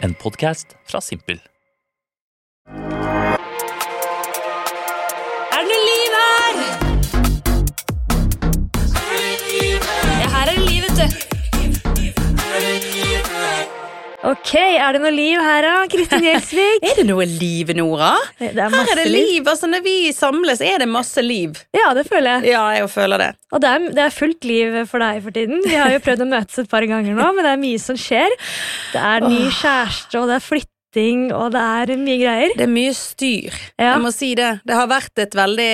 En podkast fra Simpel. Ok, er det noe liv her da, Kristin Gjelsvik? Er det noe liv, Nora? Det er Her er det liv. altså Når vi samles, er det masse liv. Ja, det føler jeg. Ja, jeg føler det. Og det er, det er fullt liv for deg for tiden. Vi har jo prøvd å møtes et par ganger nå, men det er mye som skjer. Det er ny kjæreste, og det er flytting, og det er mye greier. Det er mye styr. Ja. Jeg må si det. Det har vært et veldig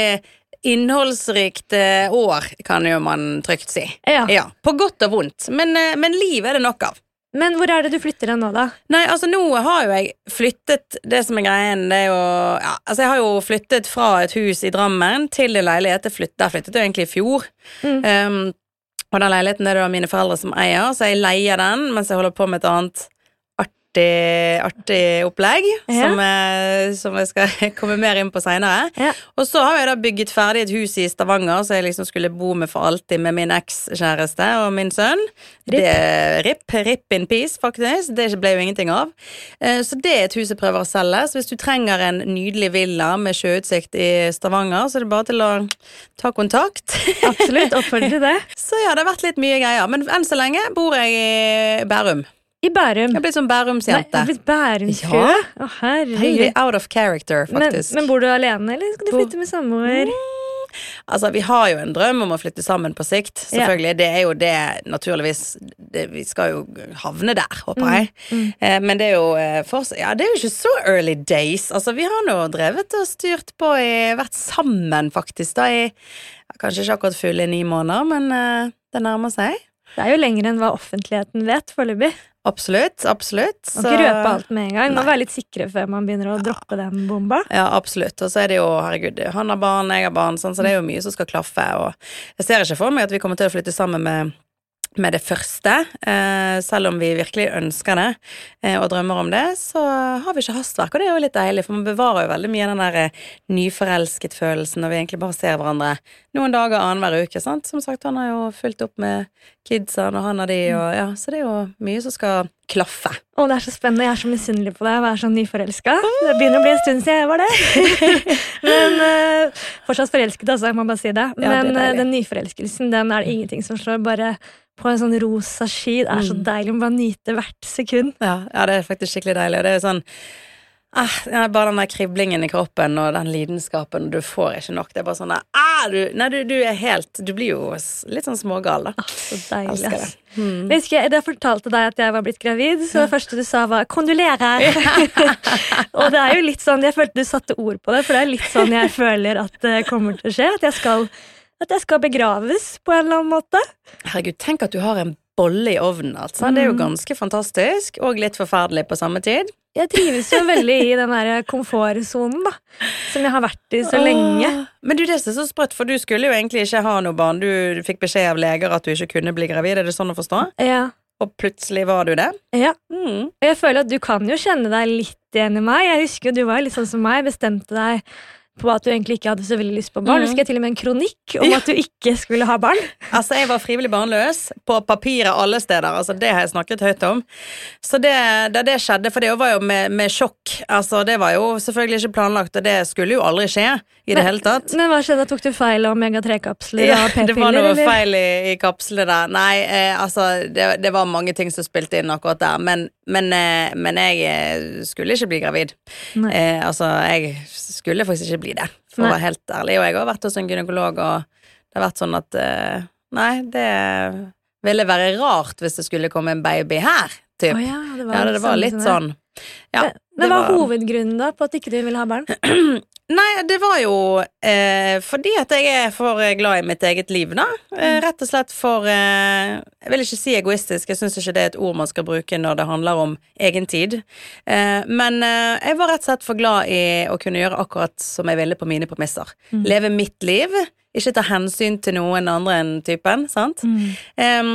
innholdsrikt eh, år, kan jo man trygt si. Ja. Ja, På godt og vondt. Men, eh, men liv er det nok av. Men hvor er det du flytter hen nå, da? Nei, altså nå har jo jeg flyttet Det som er greien, det er jo ja, Altså jeg har jo flyttet fra et hus i Drammen til en leilighet. Jeg flytt- Der flyttet jeg egentlig i fjor. Mm. Um, og den leiligheten er det da mine foreldre som eier, så jeg leier den mens jeg holder på med et annet artig, artig opplegg. Ja. Som, jeg, som jeg skal komme mer inn på seinere. Ja. Og så har jeg da bygget ferdig et hus i Stavanger, så jeg liksom skulle bo med for alltid med min ekskjæreste og min sønn. Rip. Det, rip, rip in peace, faktisk. Det ble jo ingenting av. Eh, Så det er et hus jeg prøver å selge. Så hvis du trenger en nydelig villa med sjøutsikt i Stavanger, så er det bare til å ta kontakt. Absolutt, oppfordrer til det. Så ja, det har vært litt mye greier. Men enn så lenge bor jeg i Bærum. I Bærum. Jeg har blitt sånn Nei, Bærumsjente. jeg har blitt Bærumsfrue? Ja. Å, herregud. Veldig out of character, Men, faktisk. men bor du alene, eller skal du flytte med samboer? Altså, Vi har jo en drøm om å flytte sammen på sikt. Selvfølgelig, Det er jo det, naturligvis det, Vi skal jo havne der, håper jeg. Eh, men det er jo eh, for, Ja, det er jo ikke så early days. Altså, Vi har nå drevet og styrt på i Vært sammen, faktisk, da i Kanskje ikke akkurat fulle ni måneder, men eh, det nærmer seg. Det er jo lenger enn hva offentligheten vet foreløpig. Absolutt. Absolutt. Så... kan ikke røpe alt med en gang. Må være litt sikre før man begynner å droppe den bomba. Ja, absolutt. Og så er det jo, herregud, han har barn, jeg har barn, sånn, så det er jo mye som skal klaffe. Og jeg ser ikke for meg at vi kommer til å flytte sammen med, med det første. Eh, selv om vi virkelig ønsker det eh, og drømmer om det, så har vi ikke hastverk. Og det er jo litt deilig, for man bevarer jo veldig mye den der eh, nyforelsket-følelsen når vi egentlig bare ser hverandre noen dager annenhver uke. sant? Som sagt, han har jo fulgt opp med kidsa og han har de, og ja, så det er jo mye som skal klaffe. Å, det er så spennende. Jeg er så misunnelig på deg å være så nyforelska. Det begynner å bli en stund siden jeg var det. Men Fortsatt forelsket, altså. Jeg må bare si det. Ja, det Men den nyforelskelsen den er det ingenting som slår. Bare på en sånn rosa sky. Det er så Mm. deilig å bare nyte hvert sekund. Ja, ja, det er faktisk skikkelig deilig. Og det er sånn ah, ja, Bare den der kriblingen i kroppen og den lidenskapen, du får ikke nok. Det er bare sånn der, ah, du, Nei, du, du er helt Du blir jo litt sånn smågal, da. Så deilig, Elsker det. Mm. Jeg husker, Da jeg fortalte deg at jeg var blitt gravid, så det første du sa, var 'kondolerer'. og det er jo litt sånn, Jeg følte du satte ord på det, for det er litt sånn jeg føler at det kommer til å skje. At jeg skal, at jeg skal begraves på en eller annen måte. Herregud, tenk at du har en bolle i ovnen, altså. Det er jo ganske fantastisk, og litt forferdelig på samme tid. Jeg trives jo veldig i den der komfortsonen, da. Som jeg har vært i så lenge. Men du, det er så sprøtt, for du skulle jo egentlig ikke ha noe barn. Du fikk beskjed av leger at du ikke kunne bli gravid, er det sånn å forstå? Ja. Og plutselig var du det? ja. Mm. Og jeg føler at du kan jo kjenne deg litt igjen i meg. Jeg husker jo du var litt sånn som meg, bestemte deg på at du egentlig ikke hadde så veldig lyst på barn. Du husker skrev til og med en kronikk om at du ikke skulle ha barn. Altså, jeg var frivillig barnløs på papiret alle steder. Altså, det har jeg snakket høyt om. Så det, da det skjedde, for det var jo med, med sjokk Altså, det var jo selvfølgelig ikke planlagt, og det skulle jo aldri skje i det hele tatt. Men hva skjedde? Tok du feil om omega-3-kapsler Ja, og det var noe eller? feil i, i kapslene der. Nei, eh, altså, det, det var mange ting som spilte inn akkurat der. Men, men, eh, men jeg eh, skulle ikke bli gravid. Eh, altså, jeg skulle faktisk ikke bli det, for Nei. å være helt ærlig. Og jeg har vært hos en gynekolog, og det har vært sånn at eh, Nei, det ville være rart hvis det skulle komme en baby her, typ. Oh, ja, det var, ja, det, det var sånn litt som sånn. Ja, Men- Men hva var hovedgrunnen da på at ikke du ville ha barn? Nei, det var jo eh, fordi at jeg er for eh, glad i mitt eget liv, da. Eh, rett og slett for eh, Jeg vil ikke si egoistisk, jeg syns ikke det er et ord man skal bruke når det handler om egen tid. Eh, men eh, jeg var rett og slett for glad i å kunne gjøre akkurat som jeg ville på mine premisser. Leve mitt liv, ikke ta hensyn til noen andre enn typen, sant. Em,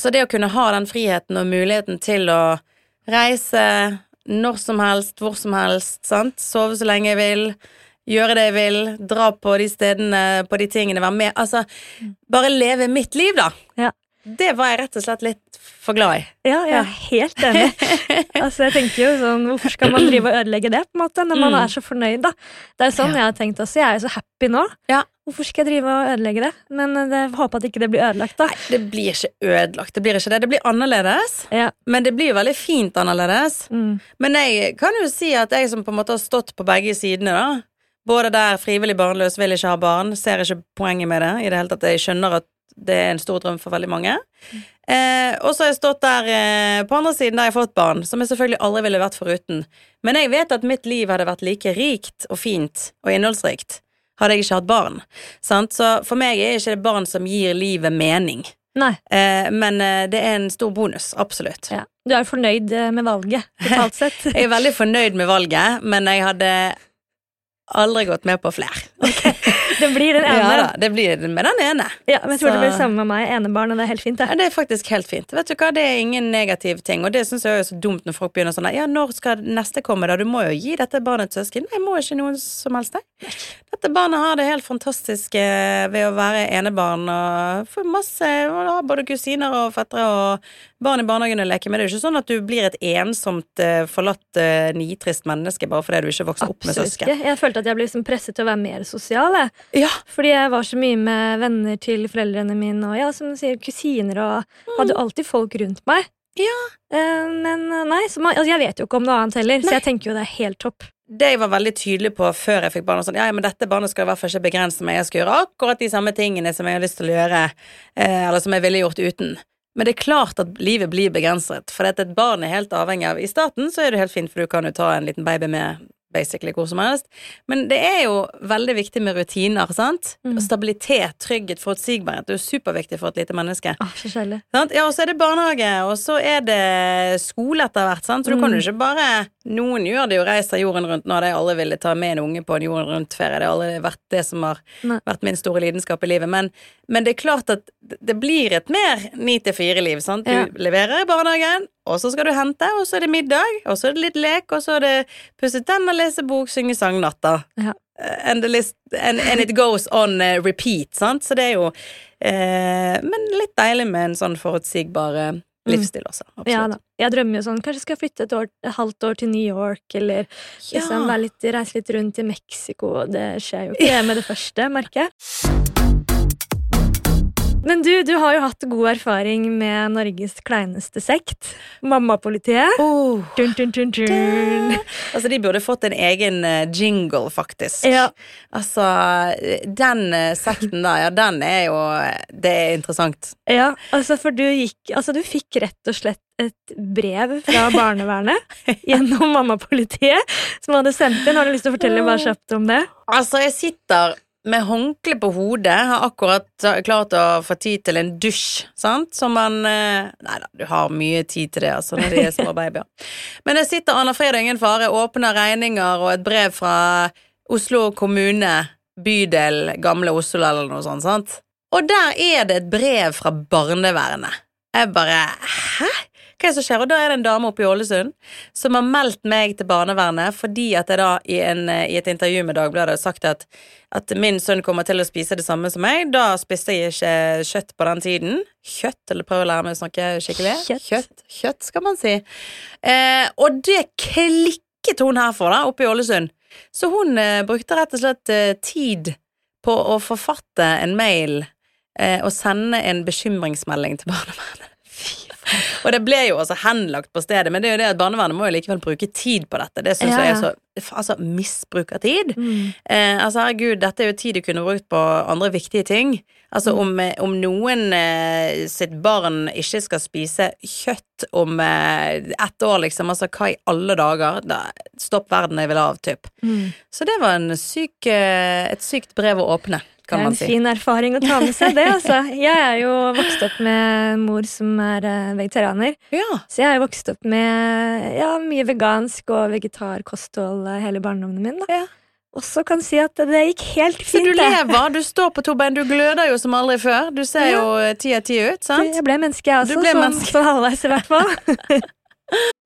så det å kunne ha den friheten og muligheten til å reise når som helst, hvor som helst, sant? sove så lenge jeg vil, gjøre det jeg vil, dra på de stedene, på de tingene, være med Altså, bare leve mitt liv, da. Ja. det var jeg rett og slett litt for glad i. Ja, jeg er helt enig. altså, jeg tenker jo sånn, Hvorfor skal man drive og ødelegge det, på en måte, når man Mm. er så fornøyd? da? Det er sånn Ja. jeg har tenkt også. Jeg er jo så happy nå. Ja. Hvorfor skal jeg drive og ødelegge det? Men eh, jeg håper at ikke det blir ødelagt, da. Nei, det blir ikke ødelagt. Det blir ikke det. Det blir annerledes. Ja. Men det blir veldig fint annerledes. Mm. Men jeg kan jo si at jeg som på en måte har stått på begge sidene, da. Både der frivillig barnløs, vil ikke ha barn, ser ikke poenget med det i det hele tatt. Jeg skjønner at det er en stor drøm for veldig mange. Eh, og så har jeg stått der eh, på andre siden der jeg har fått barn, som jeg selvfølgelig aldri ville vært foruten. Men jeg vet at mitt liv hadde vært like rikt og fint og innholdsrikt hadde jeg ikke hatt barn. Sant? Så for meg er ikke det barn som gir livet mening. Nei. Eh, men eh, det er en stor bonus, absolutt. Ja. Du er fornøyd eh, med valget, totalt sett. Jeg er veldig fornøyd med valget, men jeg hadde aldri gått med på flere. det blir den ene. Ja da, det blir med den ene. Ja, men jeg tror Så- det blir det samme med meg. Enebarn, og det er helt fint, det. Ja, det er faktisk helt fint. Vet du hva, Det er ingen negativ ting, og det syns jeg er så dumt når folk begynner sånn Ja, når skal neste komme, da? Du må jo gi dette barnet et søsken. Jeg må ikke noen som helst, jeg. Dette barnet har det helt fantastisk ved å være enebarn og få masse både kusiner og fettere og barn i barnehagen å leke med. Det er jo ikke sånn at du blir et ensomt, eh, forlatt, eh, nitrist menneske bare fordi du ikke vokser opp med Absolutt søsken. ikke. Jeg følte at jeg ble liksom presset til å være mer sosial. Jeg. Ja, Fordi jeg var så mye med venner til foreldrene mine og ja, som du sier, kusiner og hadde jo alltid folk rundt meg. Mm. Ja. Uh, men eh, nei, så man, altså, jeg vet jo ikke om noe annet heller, så jeg tenker jo det er helt topp. det jeg var veldig tydelig på før jeg fikk barn, sånn, ja, ja, men dette barnet skal i hvert fall ikke begrense meg, jeg skal gjøre akkurat de samme tingene som jeg har lyst til å gjøre, eh, eller som jeg ville gjort uten. Men det er klart at livet blir begrenset, for at et barn er helt avhengig av I starten så er det helt fint, for du kan jo ta en liten baby med basically hvor som helst, men det er jo veldig viktig med rutiner, sant? Mm. Stabilitet, trygghet, forutsigbarhet, det er jo superviktig for et lite menneske. Ah, Ja, og så er det barnehage, og så er det skole etter hvert, sant? så du kan jo Mm. ikke bare Noen gjør det jo, reiser jorden rundt. Nå hadde jeg aldri ville ta med en unge på en jorden rundt-ferie, det har aldri vært det som har Nei. vært min store lidenskap i livet, men, men det er klart at det blir et mer ni til fire-liv, sant. Du Ja. leverer i barnehagen, og så skal du hente, og så er det middag, og så er det litt lek, og så er det pusse tenner, lese bok, synge sang natta. Ja. Eh, And, list, and, and it goes on eh, repeat, sant. Så det er jo eh, Men litt deilig med en sånn forutsigbar eh, livsstil også. Absolutt. Mm. Ja da. Jeg drømmer jo sånn, kanskje skal jeg flytte et, år, et halvt år til New York, eller liksom Ja. litt, reise litt rundt i Mexico. Det skjer jo ikke med det første, merker jeg. Men du, du har jo hatt god erfaring med Norges kleineste sekt, Mammapolitiet. Oh. Dun, dun, dun. Altså, de burde fått en egen eh, jingle, faktisk. Ja. Altså, den eh, sekten der, ja, den er jo Det er interessant. Ja, altså for du gikk Altså du fikk rett og slett et brev fra barnevernet gjennom Mammapolitiet som hadde sendt inn. Har du lyst til å fortelle bare kjapt om det? Altså, jeg sitter med håndkle på hodet, har akkurat klart å få tid til en dusj, sant, som man eh, Nei da, du har mye tid til det, altså, når de er små babyer. Men der sitter Anna Fred og ingen fare, åpner regninger og et brev fra Oslo kommune, bydel Gamle Oslo eller noe sånt, sant. Og der er det et brev fra barnevernet. Jeg bare Hæ? Hva er det som skjer? Og da er det en dame oppe i Ålesund som har meldt meg til barnevernet fordi at jeg da i, en, i et intervju med Dagbladet har sagt at, at min sønn kommer til å spise det samme som meg. Da spiste jeg ikke kjøtt på den tiden. Kjøtt, eller prøv å lære meg å snakke skikkelig. Kjøtt. Kjøtt, kjøtt skal man si. Eh, og det klikket hun her for, da, oppe i Ålesund. Så hun eh, brukte rett og slett eh, tid på å forfatte en mail eh, og sende en bekymringsmelding til barnevernet. Og det ble jo også henlagt på stedet, men det er jo det at barnevernet må jo likevel bruke tid på dette. Det syns Ja, jeg er så Altså, misbruk av tid. Mm. Eh, altså, herregud, dette er jo tid du kunne brukt på andre viktige ting. Altså, Mm. om, eh, om noen eh, sitt barn ikke skal spise kjøtt om eh, ett år, liksom, altså, hva i alle dager? Da, stopp verden, jeg vil av, typ. Mm. Så det var en syk, eh, et sykt brev å åpne, Det er en si. fin erfaring å ta med seg, det, altså. Jeg er jo vokst opp med en mor som er eh, vegetarianer. Ja. Så jeg er vokst opp med ja, mye vegansk og vegetarkosthold eh, hele barndommen min. Da. Ja. Også kan si at det gikk helt fint. Så du lever, du står på to bein, du gløder jo som aldri før. Du ser jo eh, ti av ti ut, sant? Jeg ble menneske, jeg også. altså, Sånn, sånn halvveis, i hvert fall.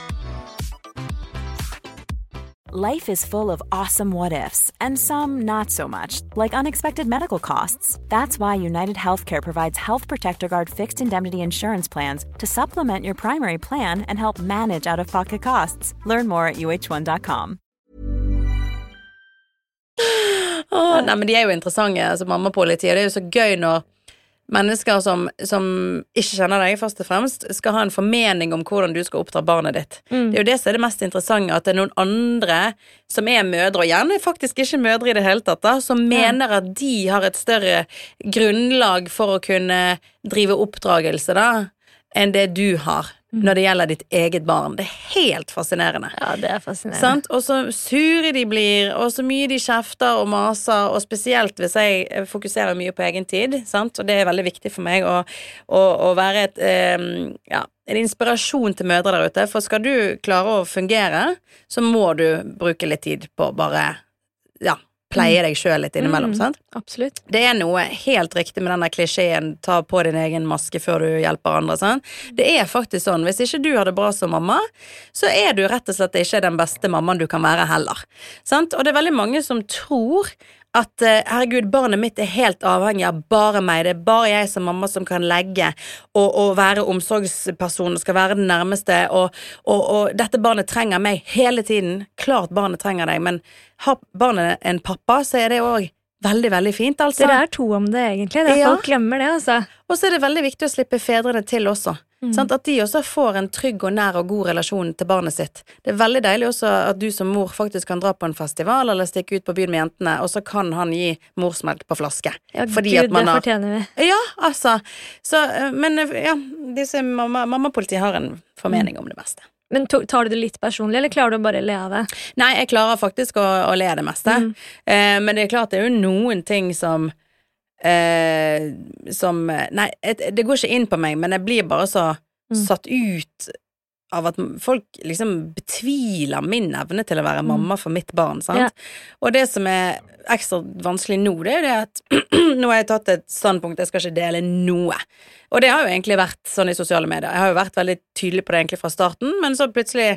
Life is full of awesome what ifs, and some not so much, like unexpected medical costs. That's why United Healthcare provides Health Protector Guard fixed indemnity insurance plans to supplement your primary plan and help manage out of pocket costs. Learn more at uh1.com. Åh, nei, men De er jo interessante, altså mammapoliti, og det er jo så gøy når mennesker som, som ikke kjenner deg, først og fremst, skal ha en formening om hvordan du skal oppdra barnet ditt. Det er jo det som er det mest interessante, at det er noen andre som er mødre, og gjerne faktisk ikke mødre i det hele tatt, da, som mener at de har et større grunnlag for å kunne drive oppdragelse, da, enn det du har når det gjelder ditt eget barn. Det er helt fascinerende. Ja, det er fascinerende. Sant? Og så sure de blir, og så mye de kjefter og maser, og spesielt hvis jeg fokuserer mye på egen tid, sant? og det er veldig viktig for meg å, å, å være et, um, ja, en inspirasjon til mødre der ute. For skal du klare å fungere, så må du bruke litt tid på bare ja, pleie deg sjøl litt innimellom. sant? Absolutt. Det er noe helt riktig med den der klisjeen 'ta på din egen maske før du hjelper andre'. Sant? Det er faktisk sånn. Hvis ikke du har det bra som mamma, så er du rett og slett ikke den beste mammaen du kan være heller. Sant? Og det er veldig mange som tror at eh, herregud, barnet mitt er helt avhengig av bare meg. Det er bare jeg som mamma som kan legge og, og være omsorgsperson og skal være den nærmeste. Og, og, og dette barnet trenger meg hele tiden. Klart barnet trenger deg, men har barnet en pappa, så er det òg veldig, veldig fint, altså. Dere er to om det, egentlig. Det er Ja. Folk glemmer det, altså. Og så er det veldig viktig å slippe fedrene til også. Sant? At de også får en trygg og nær og god relasjon til barnet sitt. Det er veldig deilig også at du som mor faktisk kan dra på en festival eller stikke ut på byen med jentene, og så kan han gi morsmelk på flaske. Ja, Fordi Gud, at man det har fortjener vi. Ja, altså. Så, eh, men eh, ja, disse mamma, mammapolitiet har en formening om det meste. Men tar du det litt personlig, eller klarer du å bare le av det? Nei, jeg klarer faktisk å, å le av det meste. Eh, men det er klart det er jo noen ting som eh, Som Nei, det går ikke inn på meg, men jeg blir bare så satt ut av at folk liksom betviler min evne til å være mamma for mitt barn. Sant? Ja. Og det som er ekstra vanskelig nå, det er jo det at nå har jeg tatt et standpunkt, jeg skal ikke dele noe. Og det har jo egentlig vært sånn i sosiale medier. Jeg har jo vært veldig tydelig på det egentlig fra starten, men så plutselig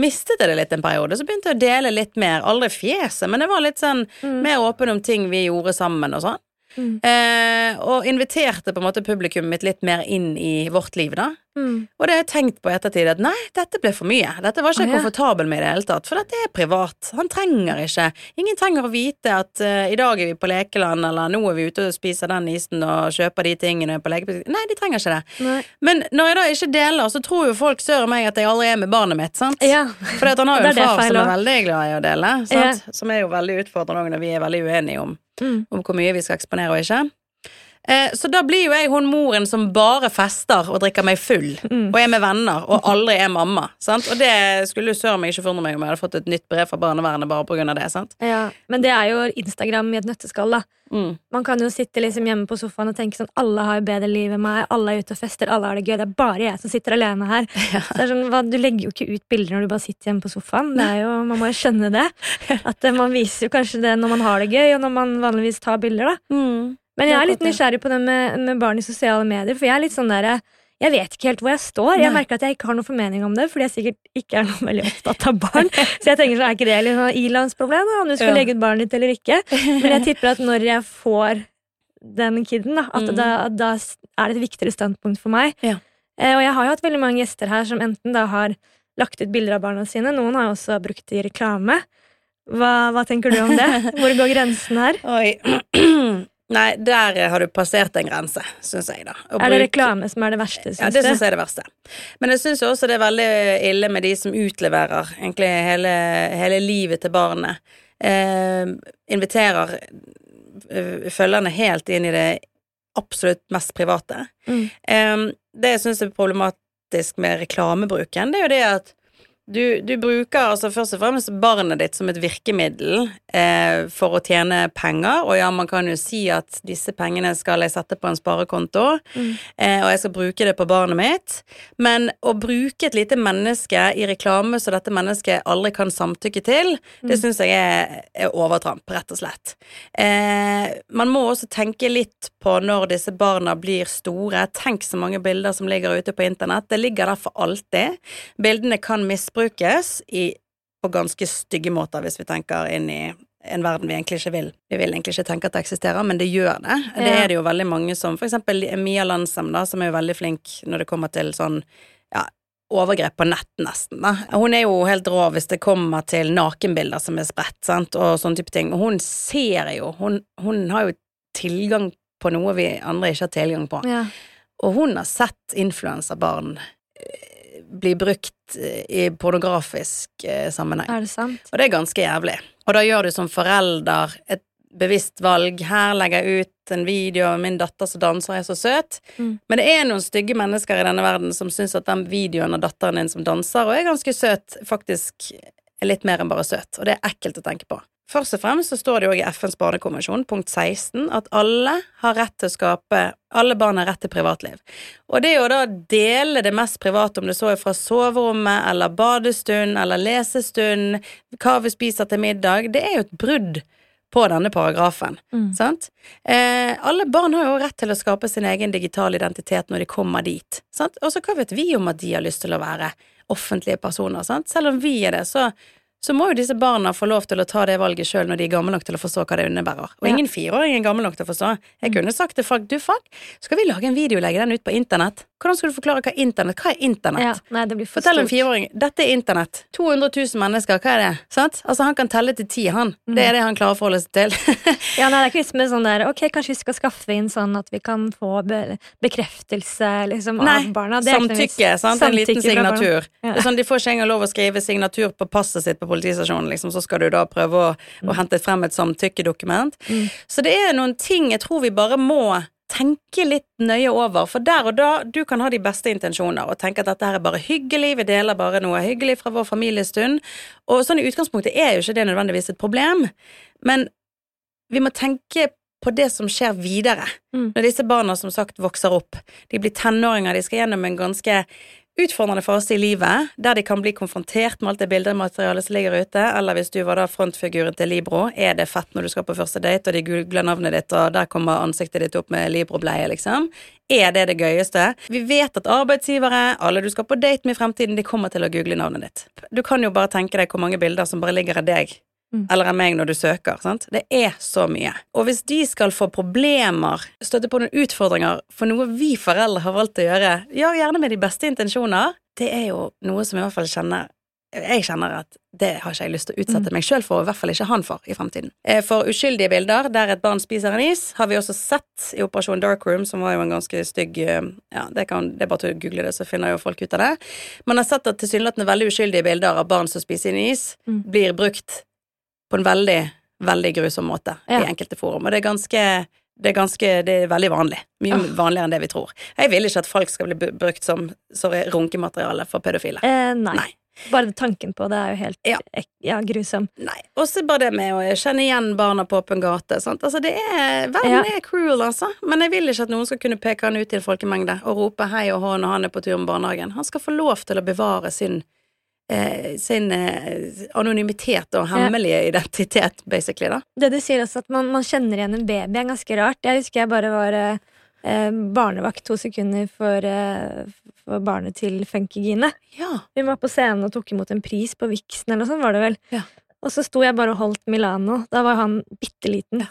mistet jeg det litt en periode. Så begynte jeg å dele litt mer. Aldri fjeset, men det var litt sånn mer åpen om ting vi gjorde sammen og sånn. Mm. Eh, og inviterte på en måte publikummet mitt litt mer inn i vårt liv, da. Mm. Og det har jeg tenkt på i ettertid at nei, dette ble for mye. Dette var ikke Ah, ja. komfortabel med i det hele tatt, for dette er privat. Han trenger ikke Ingen trenger å vite at uh, i dag er vi på lekeland, eller nå er vi ute og spiser den isen og kjøper de tingene på lekebutikk. Nei, de trenger ikke det. Nei. Men når jeg da ikke deler, så tror jo folk søren meg at jeg aldri er med barnet mitt, sant? Ja. For han har jo en far som er veldig glad i å dele, sant? som er jo veldig utfordrende òg når vi er veldig uenige om, Mm. om hvor mye vi skal eksponere og ikke. Eh, så da blir jo jeg hun moren som bare fester og drikker meg full, Mm. og er med venner, og aldri er mamma. Sant? Og det skulle jo søren meg ikke forundre meg om jeg hadde fått et nytt brev fra barnevernet bare pga. det. Sant? Ja. Men det er jo Instagram i et nøtteskall, da. Mm. Man kan jo sitte liksom hjemme på sofaen og tenke sånn Alle har bedre liv enn meg, alle er ute og fester, alle har det gøy. Det er bare jeg som sitter alene her. Det er sånn, du legger jo ikke ut bilder når du bare sitter hjemme på sofaen. Det er jo, man må jo skjønne det. At eh, Man viser jo kanskje det når man har det gøy, og når man vanligvis tar bilder. da Mm. Men jeg er litt nysgjerrig på det med, med barn i sosiale medier, for jeg er litt sånn der jeg vet ikke helt hvor jeg står. Jeg Nei. merker at jeg ikke har noen formening om det, fordi jeg sikkert ikke er noe veldig opptatt av barn. Så jeg tenker så er ikke det litt sånn ilandsproblem, da, om du skal Ja. legge ut barnet ditt eller ikke. Men jeg tipper at når jeg får den kiden, da, at Mm. da, da er det et viktigere standpunkt for meg. Ja. Eh, og jeg har jo hatt veldig mange gjester her som enten da har lagt ut bilder av barna sine, noen har jo også brukt det i reklame. Hva, hva tenker du om det? Hvor går grensen her? Oi. Nei, der har du passert en grense, syns jeg, da. Å Er det bruke- reklame som er det verste, syns Ja, det du? syns jeg er det verste. Men jeg syns også det er veldig ille med de som utleverer egentlig hele, hele livet til barnet. Eh, inviterer følgerne helt inn i det absolutt mest private. Mm. Eh, det jeg syns er problematisk med reklamebruken, det er jo det at du, du bruker altså først og fremst barnet ditt som et virkemiddel eh, for å tjene penger, og ja, man kan jo si at disse pengene skal jeg sette på en sparekonto, Mm. eh, og jeg skal bruke det på barnet mitt, men å bruke et lite menneske i reklame så dette mennesket aldri kan samtykke til, det syns jeg er, er overtramp, rett og slett. Eh, man må også tenke litt på når disse barna blir store. Tenk så mange bilder som ligger ute på internett. Det ligger der for alltid. Bildene kan misbrukes i, på ganske stygge måter, hvis vi tenker inn i en verden vi egentlig ikke vil. Vi vil egentlig ikke tenke at det eksisterer, men det gjør det. Det er det jo veldig mange som For eksempel Mia Landsem, da, som er jo veldig flink når det kommer til sånn ja, overgrep på nett, nesten. Da. Hun er jo helt rå hvis det kommer til nakenbilder som er spredt, sant, og sånne type ting. Og hun ser jo Hun, hun har jo tilgang på noe vi andre ikke har tilgang på. Ja. Og hun har sett influenserbarn eh, bli brukt eh, i pornografisk eh, sammenheng. Er det sant? Og det er ganske jævlig. Og da gjør du som forelder et bevisst valg. Her legger jeg ut en video av min datter som danser, er så søt. Mm. Men det er noen stygge mennesker i denne verden som syns at den videoen av datteren din som danser, og er ganske søt, faktisk er litt mer enn bare søt. Og det er ekkelt å tenke på. Først og fremst så står det jo i FNs barnekonvensjon, punkt 16, at alle har rett til å skape Alle barn har rett til privatliv. Og det å da dele det mest private, om det så er fra soverommet eller badestund eller lesestund, hva vi spiser til middag, det er jo et brudd på denne paragrafen. Mm. Sant? Eh, alle barn har jo rett til å skape sin egen digitale identitet når de kommer dit. Sant? Og så hva vet vi om at de har lyst til å være offentlige personer? Sant? Selv om vi er det, så, så må jo disse barna få lov til å ta det valget sjøl når de er gamle nok til å forstå hva det underbærer. Og Ja. ingen fireåring er gammel nok til å forstå. Jeg kunne sagt til folk du fuck, skal vi lage en video og legge den ut på internett? Hvordan skal du forklare hva internett Hva er internett? Ja, nei, det blir for Fortell en fireåring dette er internett. 200 000 mennesker, hva er det? Sant? Altså Han kan telle til ti, han. Mm. Det er det han klarer å forholde seg til. Ja, nei, det er ikke liksom sånn der Ok, kanskje vi skal skaffe inn sånn at vi kan få be bekreftelse liksom, Nei, av barna. Det er samtykke, sant? Samtykke, en liten signatur. Ja. Det sånn, de får ikke engang lov å skrive signatur på passet sitt på politistasjonen, liksom, så skal du da prøve å, å hente frem et samtykkedokument. Mm. Så det er noen ting jeg tror vi bare må tenke litt nøye over, for der og da, du kan ha de beste intensjoner og tenke at dette her er bare hyggelig, vi deler bare noe hyggelig fra vår familiestund, og sånn i utgangspunktet er jo ikke det nødvendigvis et problem, men vi må tenke på det som skjer videre. Mm. Når disse barna som sagt vokser opp, de blir tenåringer, de skal gjennom en ganske utfordrende fase i livet, der de kan bli konfrontert med alt det bildematerialet som ligger ute, eller hvis du var da frontfiguren til Libro, er det fett når du skal på første date, og de googler navnet ditt, og der kommer ansiktet ditt opp med Libro-bleie, liksom? Er det det gøyeste? Vi vet at arbeidsgivere, alle du skal på date med i fremtiden, de kommer til å google navnet ditt. Du kan jo bare tenke deg hvor mange bilder som bare ligger av deg Mm. eller av meg når du søker. Sant? Det er så mye. Og hvis de skal få problemer, støtte på noen utfordringer for noe vi foreldre har valgt å gjøre, ja, gjerne med de beste intensjoner, det er jo noe som i hvert fall kjenner jeg kjenner at det har ikke jeg lyst til å utsette Mm. meg sjøl for, og i hvert fall ikke han for, i fremtiden. Eh, For uskyldige bilder der et barn spiser en is, har vi også sett i Operasjon Darkroom, som var jo en ganske stygg eh, Ja, det, kan, det er bare til å google det, så finner jo folk ut av det. Man har sett at tilsynelatende veldig uskyldige bilder av barn som spiser en is, Mm. blir brukt på en veldig, veldig grusom måte Ja. i enkelte forum. Og det er ganske det er, ganske, det er veldig vanlig. Mye oh. vanligere enn det vi tror. Jeg vil ikke at folk skal bli brukt som sorry, runkemateriale for pedofile. Eh, nei. Nei. Bare tanken på det er jo helt Ja. ja, grusom. Nei. Og så bare det med å kjenne igjen barna på åpen gate. Sant? Altså, det er, verden Ja. er cruel, altså. Men jeg vil ikke at noen skal kunne peke han ut til en folkemengde og rope hei og hå når han er på tur med barnehagen. Han skal få lov til å bevare sin Eh, sin eh, anonymitet og hemmelige identitet, basically, da. Det du sier også, at man, man kjenner igjen en baby, er ganske rart. Jeg husker jeg bare var eh, eh, barnevakt to sekunder for, eh, for barnet til Funkygine. Ja. Vi var på scenen og tok imot en pris på Vixen, eller noe sånt var det vel. Ja. Og så sto jeg bare og holdt Milano. Da var han bitte liten,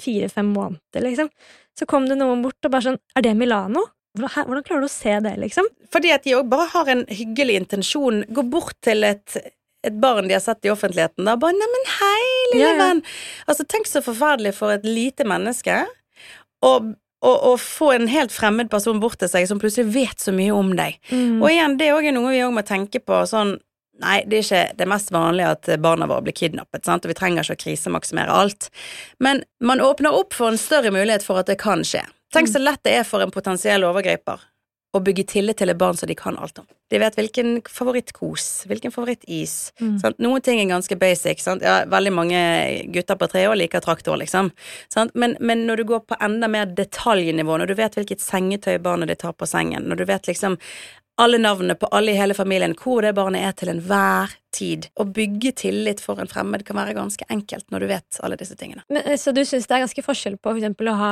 fire-fem måneder, liksom. Så kom det noen bort og bare sånn Er det Milano? Hvordan, klarer du å se det, liksom? Fordi at de òg bare har en hyggelig intensjon. Gå bort til et et barn de har sett i offentligheten, da bare 'neimen, hei, lille Ja, ja. venn'. Altså, tenk så forferdelig for et lite menneske å, få en helt fremmed person bort til seg som plutselig vet så mye om deg. Mm. Og igjen, det er òg noe vi òg må tenke på sånn Nei, det er ikke det mest vanlige at barna våre blir kidnappet, sant? og vi trenger ikke å krisemaksimere alt. Men man åpner opp for en større mulighet for at det kan skje. Tenk så lett det er for en potensiell overgriper å bygge tillit til et barn som de kan alt om. De vet hvilken favorittkos, hvilken favorittis. Sant? Noen ting er ganske basic. Sant? Ja, veldig mange gutter på tre år liker traktor, liksom. Sant? Men, men når du går på enda mer detaljnivå, når du vet hvilket sengetøy barnet ditt tar på sengen, når du vet liksom alle navnene på alle i hele familien, hvor det barnet er til enhver tid. Å bygge tillit for en fremmed kan være ganske enkelt når du vet alle disse tingene. Men, eh, så du syns det er ganske forskjell på for eksempel å ha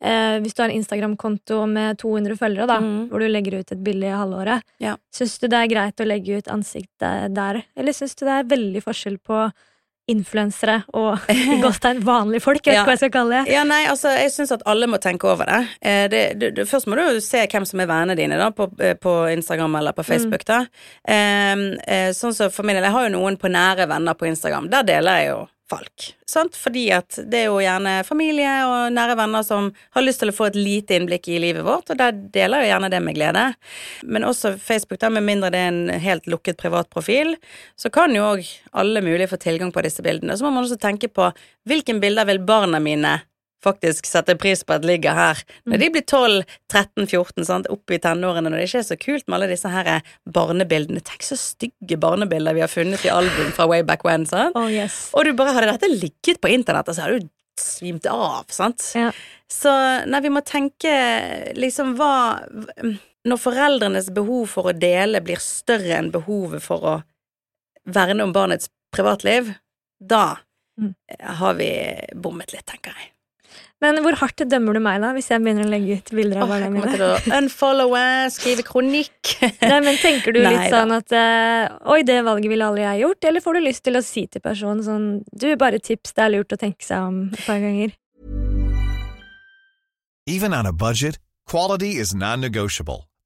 eh, Hvis du har en Instagram-konto med 200 følgere, da, Mm. hvor du legger ut et bilde i halvåret, Ja. syns du det er greit å legge ut ansiktet der, eller syns du det er veldig forskjell på influensere og i gåstegn vanlige folk? Jeg vet Ja. hva jeg skal kalle det. Ja, nei, altså, jeg syns at alle må tenke over det. Eh, det, det, det. Først må du jo se hvem som er vennene dine da, på, eh, på Instagram eller på Facebook. da. Eh, eh, sånn som for min del, jeg har jo noen på nære venner på Instagram. Der deler jeg jo folk. Sant? Fordi at det er jo gjerne familie og nære venner som har lyst til å få et lite innblikk i livet vårt, og der deler jo gjerne det med glede. Men også Facebook, da, med mindre det er en helt lukket privat profil, så kan jo òg alle mulige få tilgang på disse bildene. Så må man også tenke på hvilke bilder vil barna mine faktisk setter pris på at ligger her. Når de blir 12, 13, 14, sant, opp i tenårene, når det ikke er så kult med alle disse her barnebildene. Tenk så stygge barnebilder vi har funnet i album fra way back when. sant? Oh, yes. Og du bare hadde dette ligget på internettet, så hadde du svimt av, sant? Ja. Så nei, vi må tenke liksom hva Når foreldrenes behov for å dele blir større enn behovet for å verne om barnets privatliv, da Mm. har vi bommet litt, tenker jeg. Men hvor hardt dømmer du meg, da, hvis jeg begynner å legge ut bilder av barna kommer mine? til å unfollowe, skrive kronikk. Nei, men Tenker du litt Nei da. sånn at eh, Oi, det valget ville aldri jeg gjort? Eller får du lyst til å si til personen sånn Du, bare tips, det er lurt å tenke seg om et par ganger. Even on a budget, quality is non-negotiable.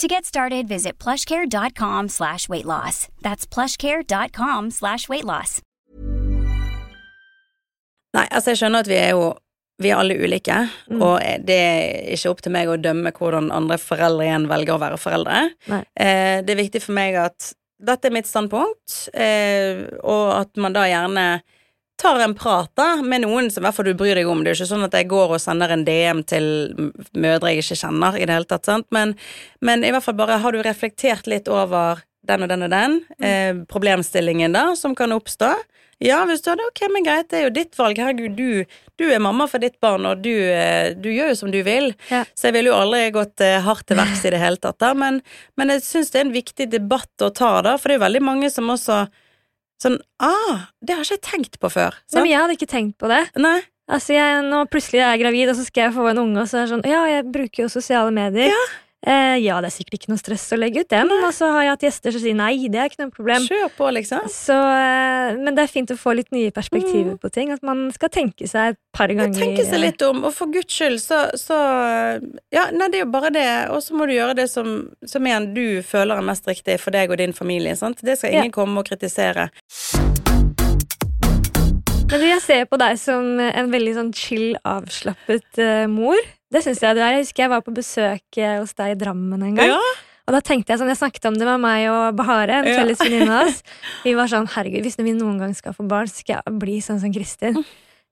To get started, visit plushcare.com slash weight loss. That's plushcare.com slash weight loss. Nei, altså jeg skjønner at vi er jo vi er alle ulike, Mm. og det er ikke opp til meg å dømme hvordan andre foreldre igjen velger å være foreldre. Eh, det er viktig for meg at dette er mitt standpunkt, eh, og at man da gjerne tar en prat da, med noen som i hvert fall du bryr deg om. Det er jo ikke sånn at jeg går og sender en DM til mødre jeg ikke kjenner i det hele tatt, sant? Men, men i hvert fall bare har du reflektert litt over den og den og den eh, problemstillingen da, som kan oppstå. Ja, hvis du hadde, ok, men greit, det er jo ditt valg. Herregud, du, du er mamma for ditt barn, og du, eh, du gjør jo som du vil. Ja. Så jeg ville jo aldri gått eh, hardt til verks i det hele tatt, da. Men, men jeg syns det er en viktig debatt å ta, da, for det er jo veldig mange som også Sånn Ah, det har ikke jeg tenkt på før. Nei, Sant? men jeg hadde ikke tenkt på det. Nei. Altså, jeg, nå plutselig er jeg gravid, og så skal jeg få en unge, og så er det sånn Ja, jeg bruker jo sosiale medier. Eh, ja, det er sikkert ikke noe stress å legge ut den. Og så har jeg hatt gjester som sier nei, det er ikke noe problem. Kjør på, liksom. Så, eh, men det er fint å få litt nye perspektiver på ting. At man skal tenke seg et par ganger. Tenke seg litt om, og for guds skyld, så, så Ja, nei, det er jo bare det. Og så må du gjøre det som, som igjen du føler er mest riktig for deg og din familie. Sant? Det skal ingen komme og kritisere. Men jeg ser på deg som en veldig sånn chill, avslappet uh, mor. Det synes jeg du er. Jeg husker jeg var på besøk eh, hos deg i Drammen en gang. Ja. Og da tenkte jeg sånn, jeg snakket om det med meg og Bahare, en Ja. felles venninne av oss. Vi var sånn, herregud, hvis vi noen gang skal få barn, skal jeg bli sånn som Kristin.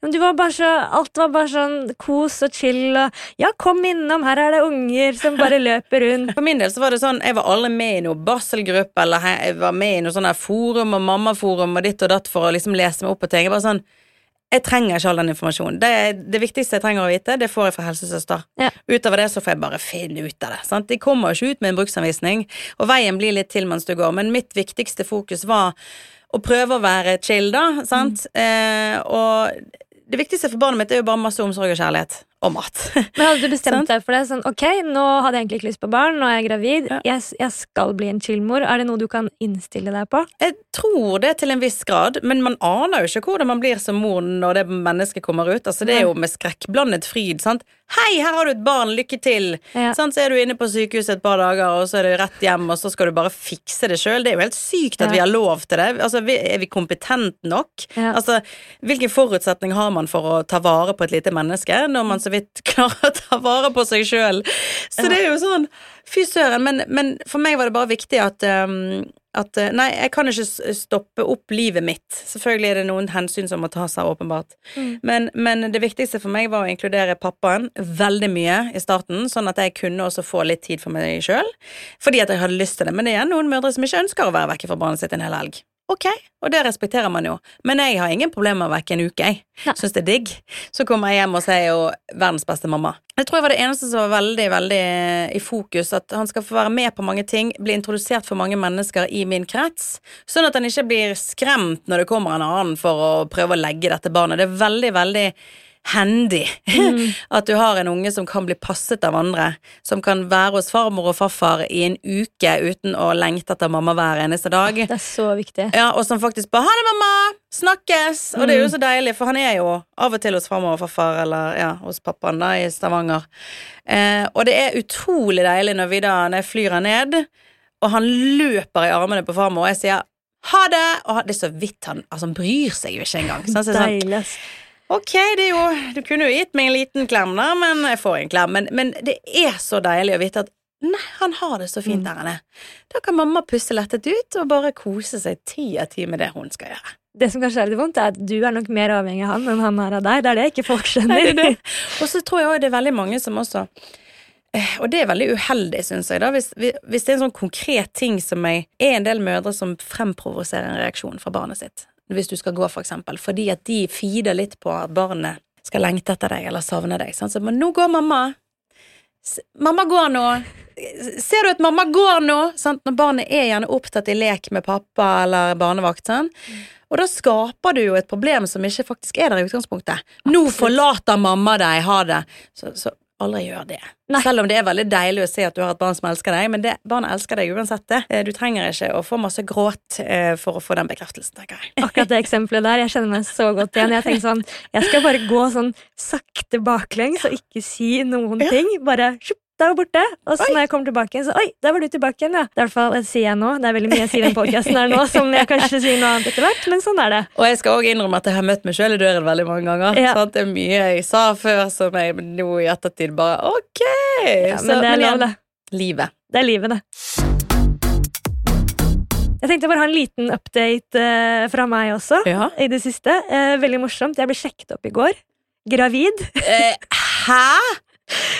Men du var bare så, alt var bare sånn kos og chill og ja, kom innom, her er det unger som bare løper rundt. For min del så var det sånn, jeg var aldri med i noen barselgruppe, eller jeg var med i noe sånn forum og mammaforum og ditt og datt for å liksom lese meg opp på ting. Jeg bare sånn, jeg trenger ikke all den informasjonen. Det, det viktigste jeg trenger å vite, det får jeg fra helsesøster. Ja. Utover det så får jeg bare finne ut av det. Sant? De kommer jo ikke ut med en bruksanvisning, og veien blir litt til mens du går, men mitt viktigste fokus var å prøve å være chill, da. Sant? Eh, og det viktigste for barnet mitt er jo bare masse omsorg og kjærlighet. Og mat. Men hadde du bestemt deg for det? Sånn, ok, nå hadde jeg egentlig ikke lyst på barn, nå er jeg gravid, Ja. jeg, jeg skal bli en chill-mor. Er det noe du kan innstille deg på? Jeg tror det til en viss grad, men man aner jo ikke hvordan man blir som mor når det mennesket kommer ut. Altså, det er jo med skrekkblandet fryd. sant? Hei, her har du et barn, lykke til! Ja. Sånn, Så er du inne på sykehuset et par dager, og så er du rett hjem, og så skal du bare fikse det sjøl. Det er jo helt sykt at Ja. vi har lov til det. Altså, Er vi kompetente nok? Altså, Hvilken forutsetning har man for å ta vare på et lite menneske, når man så vidt klarer å ta vare på seg sjøl? Så det er jo sånn Fy søren. Men, men for meg var det bare viktig at um, at eh, Nei, jeg kan ikke stoppe opp livet mitt. Selvfølgelig er det noen hensyn som må tas her, åpenbart. Mm. Men, men det viktigste for meg var å inkludere pappaen veldig mye i starten, sånn at jeg kunne også få litt tid for meg sjøl. Fordi at jeg hadde lyst til det. Men det er noen mødre som ikke ønsker å være vekke fra barnet sitt en hel helg. Ok, og det respekterer man jo. Men jeg har ingen problemer med å vekke en uke, jeg. Syns det er digg. Så kommer jeg hjem, og så er jo verdens beste mamma. Jeg tror jeg var det eneste som var veldig, veldig i fokus. At han skal få være med på mange ting, bli introdusert for mange mennesker i min krets. Sånn at han ikke blir skremt når det kommer en annen for å prøve å legge dette barnet. Det er veldig, veldig hendig at du har en unge som kan bli passet av andre. Som kan være hos farmor og farfar i en uke uten å lengte etter mamma hver eneste dag. Det er så viktig. Ja, og som faktisk bare 'ha det, mamma', snakkes! Og det er jo så deilig, for han er jo av og til hos farmor og farfar, eller ja, hos pappaen da, i Stavanger. Eh, og det er utrolig deilig når vi da, når jeg flyr han ned, og han løper i armene på farmor, og jeg sier 'ha det', og det er så vidt han Altså, han bryr seg jo ikke engang. Sånn, Så sånn. Ok, det er jo Du kunne jo gitt meg en liten klem da, men jeg får en klem. Men, men det er så deilig å vite at Nei, han har det så fint der han er. Da kan mamma puste lettet ut og bare kose seg ti av ti med det hun skal gjøre. Det som kanskje er litt vondt, er at du er nok mer avhengig av han enn han er av deg. Det er det ikke folk skjønner. er. Og så tror jeg også det er veldig mange som også eh, Og det er veldig uheldig, syns jeg. da hvis, hvis det er en sånn konkret ting som jeg er en del mødre som fremprovoserer en reaksjon fra barnet sitt. Hvis du skal gå, for eksempel. Fordi at de feeder litt på at barnet skal lengte etter deg eller savne deg. Sånn. Så men nå går mamma. Mamma går nå. Ser du at mamma går nå? Sånn. Når barnet er gjerne opptatt i lek med pappa eller barnevakt. Sånn. Og da skaper du jo et problem som ikke faktisk er der i utgangspunktet. Nå forlater mamma deg, ha det. Så, så aldri gjør det. Nei. Selv om det er veldig deilig å se at du har et barn som elsker deg, men det, barnet elsker deg uansett det. Eh, Du trenger ikke å få masse gråt eh, for å få den bekreftelsen, tenker jeg. Akkurat det eksempelet der, jeg kjenner meg så godt igjen. Jeg tenker sånn, jeg skal bare gå sånn sakte baklengs og ikke si noen Ja. ting. Bare sjupp, der var borte. Og så Oi. når jeg kommer tilbake så oi, der var du tilbake igjen, ja. Det er i hvert fall, sier jeg nå. Det er veldig mye jeg sier i den podcasten her nå, som jeg kanskje sier noe annet etter hvert, men sånn er det. Og jeg skal også innrømme at jeg har møtt meg sjøl i døren veldig mange ganger. Ja. Sant? Det er mye jeg sa før som jeg nå i ettertid bare ok! Ja, men det er lov, det. livet. Det er livet, det. Jeg tenkte bare ha en liten update uh, fra meg også, Ja. i det siste. Uh, veldig morsomt. Jeg ble sjekket opp i går. Gravid. Uh, hæ?!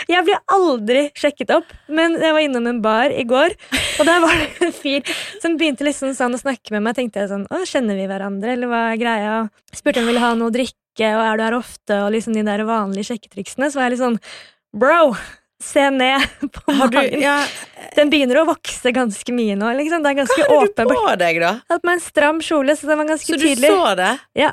Jeg blir aldri sjekket opp, men jeg var innom en bar i går, og der var det en fyr som begynte liksom sånn å snakke med meg. tenkte jeg sånn, å, Kjenner vi hverandre, eller hva er greia? Spurte om han ville ha noe å drikke, og er du her ofte, og liksom de der vanlige sjekketriksene. Så var jeg litt sånn bro, se ned på Har magen. ja, Den begynner å vokse ganske mye nå. liksom. Det er ganske Hva hadde du på deg, da? Jeg hadde på meg en stram kjole, så den var ganske tydelig. Så du tydelig. så det? Ja.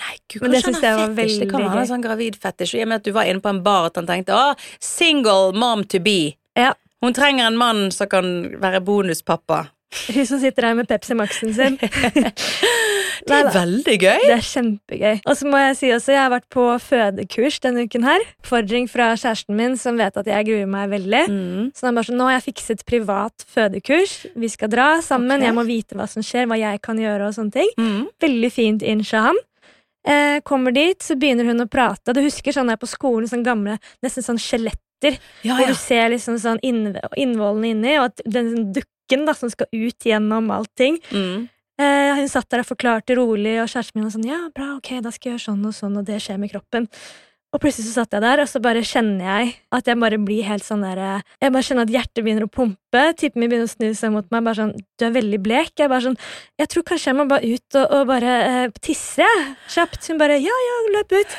Nei, gud, Men det syns jeg var fetisj. Det kan veldig være en sånn gravid fetisj. I og med at du var inne på en bar at han tenkte å, single mom to be. Ja. Hun trenger en mann som kan være bonuspappa. Hun som sitter her med Pepsi Max-en sin. Det er veldig gøy. Det er kjempegøy. Og så må jeg si også, jeg har vært på fødekurs denne uken her. Fordring fra kjæresten min, som vet at jeg gruer meg veldig. Mm. Så han bare sånn, nå har jeg fikset privat fødekurs. Vi skal dra sammen. okay. Jeg må vite hva som skjer, hva jeg kan gjøre og sånne ting. Mm. Veldig fint inch han. Eh, kommer dit, så begynner hun å prate. Du husker sånn der på skolen, sånn gamle, nesten sånn skjeletter. Ja, Hvor du ser liksom sånn innv- innvollene inni, og at den dukken da, som skal ut gjennom allting. Mm. Eh, hun satt der og forklarte rolig, og kjæresten min var sånn Ja, bra, ok, da skal jeg gjøre sånn og sånn, og det skjer med kroppen. Og plutselig så satt jeg der, og så bare kjenner jeg at jeg bare blir helt sånn der eh, Jeg bare kjenner at hjertet begynner å pumpe, typen min begynner å snu seg mot meg, bare sånn Du er veldig blek. Jeg bare sånn Jeg tror kanskje jeg må bare ut og, og bare eh, tisse, jeg. Kjapt. Hun bare Ja, ja, løp ut.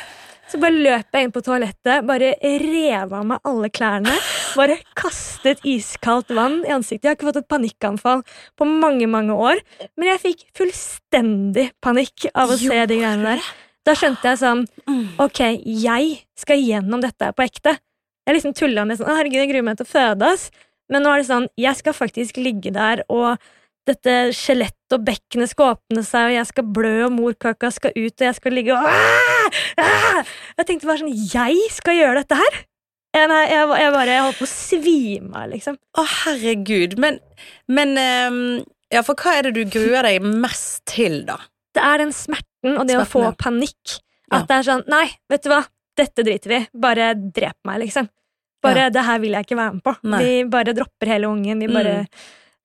Så bare løp jeg inn på toalettet, bare rev av meg alle klærne. Bare kastet iskaldt vann i ansiktet. Jeg har ikke fått et panikkanfall på mange, mange år. Men jeg fikk fullstendig panikk av å se de greiene der. Da skjønte jeg sånn Ok, jeg skal gjennom dette på ekte. Jeg liksom tulla med sånn «Å, Herregud, jeg gruer meg til å føde, ass. Men nå er det sånn Jeg skal faktisk ligge der, og dette skjelettet og bekkenet skal åpne seg, og jeg skal blø, og morkaka skal ut, og jeg skal ligge og! Jeg tenkte bare sånn Jeg skal gjøre dette her! Jeg, jeg, jeg bare jeg holdt på å svime av, liksom. Å, herregud. Men, men um, Ja, for hva er det du gruer deg mest til, da? Det er den smerten og det å få ja. panikk. Ja. At det er sånn Nei, vet du hva, dette driter vi. Bare drep meg, liksom. Bare, Det her vil jeg ikke være med på. Nei. Vi bare dropper hele ungen. Vi bare Mm.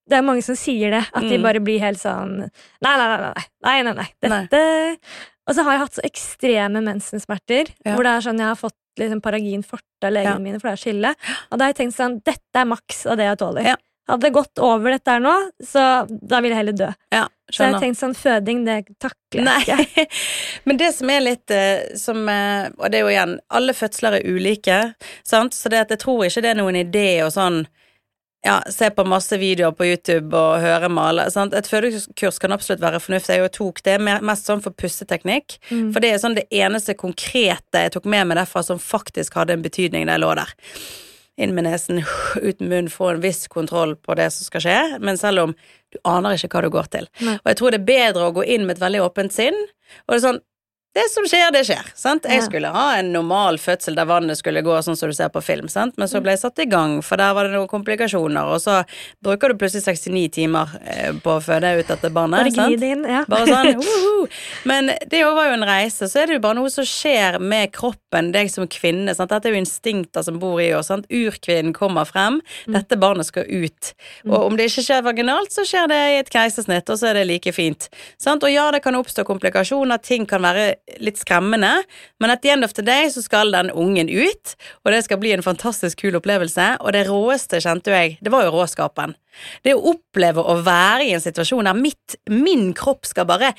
Det er mange som sier det. At de Mm. bare blir helt sånn Nei, nei, nei. nei, nei, nei, nei. Dette Og så har jeg hatt så ekstreme mensensmerter. Ja. Hvor det er sånn jeg har fått liksom paragin forte av legene Ja. mine, for det er skille. Og da har jeg tenkt sånn Dette er maks av det jeg tåler. Ja. Hadde det gått over dette her nå, så da vil jeg heller dø. Ja, Så jeg tenkte sånn føding, det takler jeg ikke. Men det som er litt eh, som eh, Og det er jo igjen, alle fødsler er ulike, sant? Så det at jeg tror ikke det er noen idé å sånn ja, se på masse videoer på YouTube og høre male. Sant? Et fødekurs kan absolutt være fornuftig. Jeg tok det mest sånn for pusteteknikk. Mm. For det er sånn det eneste konkrete jeg tok med meg derfra som faktisk hadde en betydning da jeg lå der. Inn med nesen, ut med munnen, få en viss kontroll på det som skal skje. Men selv om du aner ikke hva du går til. Nei. Og jeg tror det er bedre å gå inn med et veldig åpent sinn. Og det er sånn det som skjer, det skjer. Sant? Jeg skulle ha en normal fødsel der vannet skulle gå sånn som du ser på film, sant? men så ble jeg satt i gang, for der var det noen komplikasjoner, og så bruker du plutselig 69 timer eh, på å føde ut dette barnet. Bare inn. Ja. Bare sånn, woho! Men det var jo en reise, så er det jo bare noe som skjer med kroppen, deg som kvinne. Sant? Dette er jo instinkter som bor i oss. Urkvinnen kommer frem, dette barnet skal ut. Og om det ikke skjer vaginalt, så skjer det i et keisersnitt, og så er det like fint. Sant? Og ja, det kan oppstå komplikasjoner, ting kan være litt skremmende, men at the end of the day så skal den ungen ut, og det skal bli en fantastisk kul opplevelse, og det råeste kjente jo jeg, det var jo råskapen. Det å oppleve å være i en situasjon der mitt, min kropp skal bare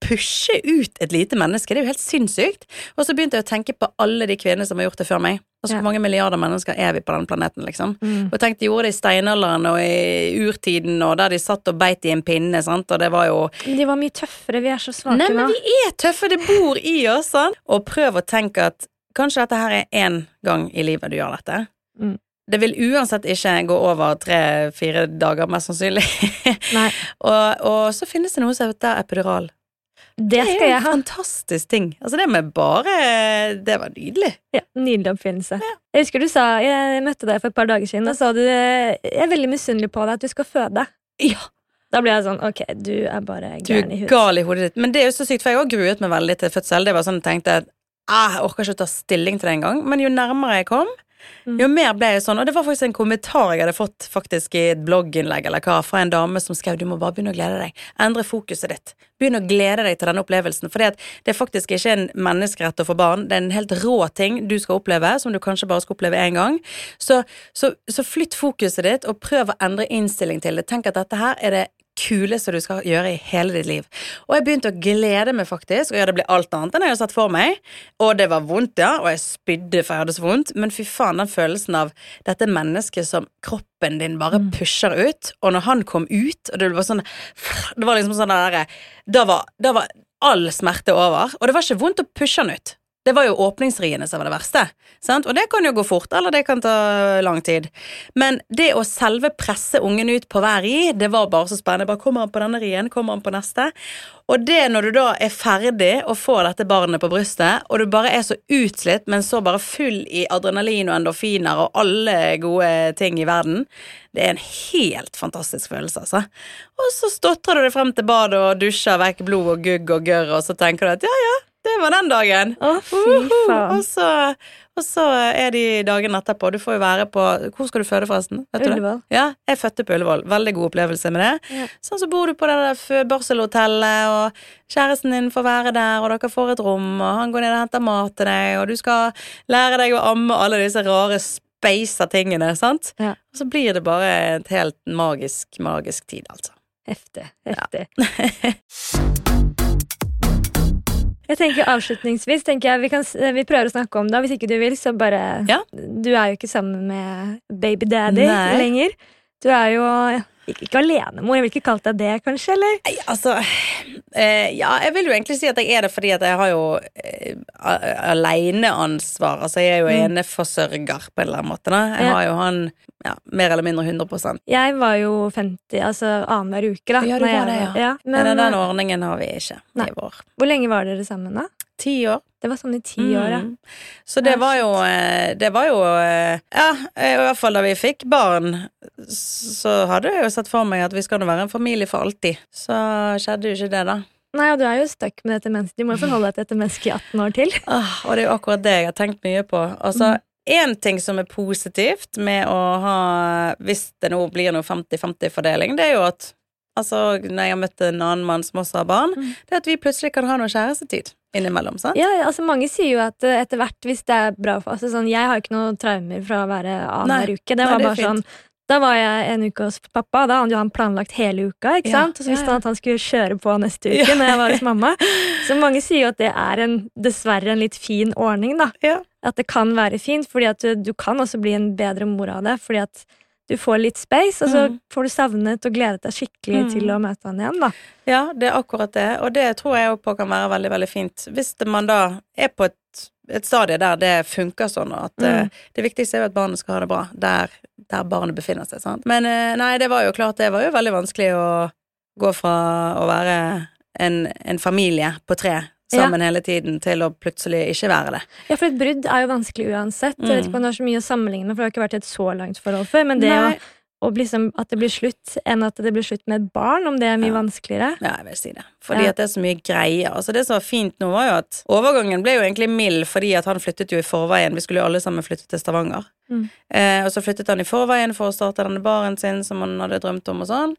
pushe ut et lite menneske, det er jo helt sinnssykt. Og så begynte jeg å tenke på alle de kvinnene som har gjort det før meg. Altså, Ja. Hvor mange milliarder mennesker er vi på den planeten, liksom? Mm. Og tenkte de gjorde det i steinalderen og i urtiden, og der de satt og beit i en pinne, sant, og det var jo Men de var mye tøffere. Vi er så svake Nei, men vi er tøffe, det bor i oss, sant? Og prøv å tenke at kanskje dette her er én gang i livet du gjør dette. Mm. Det vil uansett ikke gå over tre-fire dager, mest sannsynlig. Og, og så finnes det noe som heter epidural. Det er skal jo jeg en ha. fantastisk ting. Altså, det med bare Det var nydelig. Ja, Nydelig oppfinnelse. Jeg husker du sa, jeg møtte deg for et par dager siden, og sa du jeg er veldig misunnelig på deg at du skal føde. Ja. Da ble jeg sånn ok, du er bare Du gæren i er gal i hodet ditt. Men det er jo så sykt, for jeg har gruet meg veldig til fødsel. Det var sånn jeg tenkte ah, jeg orker ikke å ta stilling til det engang. Men jo nærmere jeg kom. Jo mer ble jeg sånn. Og det var faktisk en kommentar jeg hadde fått faktisk i et blogginnlegg eller hva, fra en dame som skrev du må bare begynne å glede deg. Endre fokuset ditt. Begynn å glede deg til denne opplevelsen. For det er faktisk ikke en menneskerett å få barn. Det er en helt rå ting du skal oppleve, som du kanskje bare skal oppleve én gang. Så, så, så flytt fokuset ditt, og prøv å endre innstilling til det. Tenk at dette her er det kuleste du skal gjøre i hele ditt liv. Og jeg begynte å glede meg, faktisk. Og ja, det ble alt annet enn jeg hadde sett for meg. Og det var vondt, ja. Og jeg spydde for jeg hadde så vondt. Men fy faen, den følelsen av dette mennesket som kroppen din bare pusher ut. Og når han kom ut, og det var sånn Det var liksom sånn derre da, da var all smerte over. Og det var ikke vondt å pushe han ut. Det var jo åpningsriene som var det verste. Sant? Og det kan jo gå fort, eller det kan ta lang tid. Men det å selve presse ungen ut på hver ri, det var bare så spennende. Bare Kommer han på denne rien? Kommer han på neste? Og det når du da er ferdig og får dette barnet på brystet, og du bare er så utslitt, men så bare full i adrenalin og endorfiner og alle gode ting i verden, det er en helt fantastisk følelse, altså. Og så stotrer du deg frem til badet og dusjer vekk blod og gugg og gørr, og så tenker du at ja, ja, det var den dagen. Å, fy faen. Og så, og så er de dagene etterpå. Du får jo være på Hvor skal du føde, forresten? Vet du det? Ullevål. Ja, jeg fødte på Ullevål. Veldig god opplevelse med det. Ja. Sånn så bor du på det der barselhotellet, og kjæresten din får være der, og dere får et rom, og han går ned og henter mat til deg, og du skal lære deg å amme alle disse rare speisa tingene, sant? Ja. Og så blir det bare et helt magisk, magisk tid, altså. Heftig. Heftig. Jeg tenker Avslutningsvis tenker jeg vi, kan, vi prøver å snakke om det. Hvis ikke du vil, så bare Ja. Du er jo ikke sammen med baby daddy Nei. lenger. Du er jo ikke, alenemor. Jeg vil ikke kalt deg det, kanskje? eller? Nei, altså eh, Ja, jeg vil jo egentlig si at jeg er det fordi at jeg har jo eh, a- aleneansvar. Altså, jeg er jo Mm. eneforsørger på en eller annen måte. Da. Jeg Ja. har jo han ja, mer eller mindre 100% Jeg var jo 50, altså annenhver uke, da. Ja, du var det, ja. ja. Men, Men, den eh, ordningen har vi ikke Nei. i vår. hvor lenge var dere sammen, da? Ti år. Det var sånn i ti år, ja. Mm. Så det var jo eh, Det var jo eh, Ja, eh, i hvert fall da vi fikk barn, så hadde jeg jo sett for meg at vi skal nå være en familie for alltid. Så skjedde jo ikke det, da. Nei, og du er jo stuck med dette mennesket. Du må jo forholde deg til dette mennesket i 18 år til. Ah, og det er jo akkurat det jeg har tenkt mye på. Altså, Én ting som er positivt med å ha Hvis det nå blir noe 50-50-fordeling, det er jo at Altså, når jeg har møtt en annen mann som også har barn, det er at vi plutselig kan ha noe kjærestetid innimellom. sant? Ja, ja, altså Mange sier jo at eh, etter hvert, hvis det er bra for altså, sånn, Jeg har ikke noen traumer fra å være annenhver Nei. uke. Det Nei, var det bare bare sånn. Da var jeg en uke hos pappa, da hadde han planlagt hele uka. ikke Ja, sant? Og så ja, visste ja. han at han skulle kjøre på neste uke Ja. når jeg var hos mamma. Så mange sier jo at det er en, dessverre en litt fin ordning, da. Ja. At det kan være fint, fordi at du, du kan også bli en bedre mor av det. Fordi at du får litt space, og så Mm. får du savnet og gledet deg skikkelig Mm. til å møte han igjen. da. Ja, det er akkurat det, og det tror jeg òg på kan være veldig, veldig fint. Hvis man da er på et, et stadie der det funker sånn, og at mm. uh, det viktigste er jo at barnet skal ha det bra der, der barnet befinner seg, sant. Men uh, nei, det var jo klart, det var jo veldig vanskelig å gå fra å være en, en familie på tre sammen hele tiden til å plutselig ikke være det. Ja, for et brudd er jo vanskelig uansett. Jeg vet Mm. ikke om det er så mye å sammenligne med, for det har ikke vært et så langt forhold før. Men det Nei. å, å liksom, at det blir slutt enn at det blir slutt med et barn, om det er mye Ja. vanskeligere. Ja, jeg vil si det. Fordi Ja. at det er så mye greier. Altså Det som var fint nå, var jo at overgangen ble jo egentlig mild fordi at han flyttet jo i forveien. Vi skulle jo alle sammen flytte til Stavanger. Mm. Eh, og så flyttet han i forveien for å starte denne baren sin som han hadde drømt om og sånn.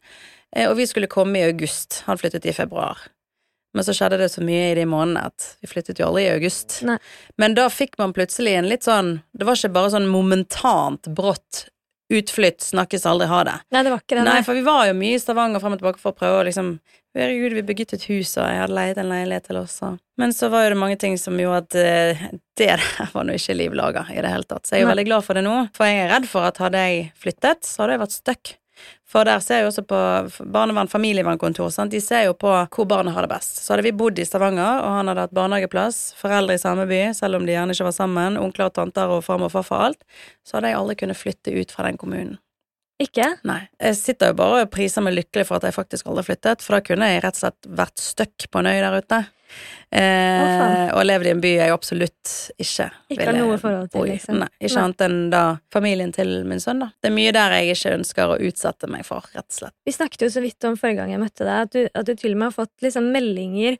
Eh, og vi skulle komme i august. Han flyttet i februar. Men så skjedde det så mye i de månedene at vi flyttet jo aldri i august. Nei. Men da fikk man plutselig en litt sånn Det var ikke bare sånn momentant brått utflytt, snakkes aldri, ha det. Nei, det var ikke det. Nei, for vi var jo mye i Stavanger frem og tilbake for å prøve å liksom Herregud, vi bygget et hus, og jeg hadde leid en leilighet til oss. og- Men så var jo det mange ting som gjorde at uh, det der var nå ikke liv laga i det hele tatt. Så jeg er jo veldig glad for det nå. For jeg er redd for at hadde jeg flyttet, så hadde jeg vært stuck. For der ser jeg jo også på barnevern, familievernkontor, sant? de ser jo på hvor barnet har det best. Så hadde vi bodd i Stavanger, og han hadde hatt barnehageplass, foreldre i samme by, selv om de gjerne ikke var sammen, onkler og tanter og farmor og farfar og alt, så hadde jeg aldri kunnet flytte ut fra den kommunen. Ikke? Nei. Jeg sitter jo bare og priser meg lykkelig for at jeg faktisk aldri flyttet, for da kunne jeg rett og slett vært stuck på en øy der ute. Eh, og levd i en by jeg absolutt ikke Ikke har noe forhold til, bo i. liksom. Nei, ikke Nei. annet enn da familien til min sønn, da. Det er mye der jeg ikke ønsker å utsette meg for, rett og slett. Vi snakket jo så vidt om forrige gang jeg møtte deg, at du, at du til og med har fått liksom meldinger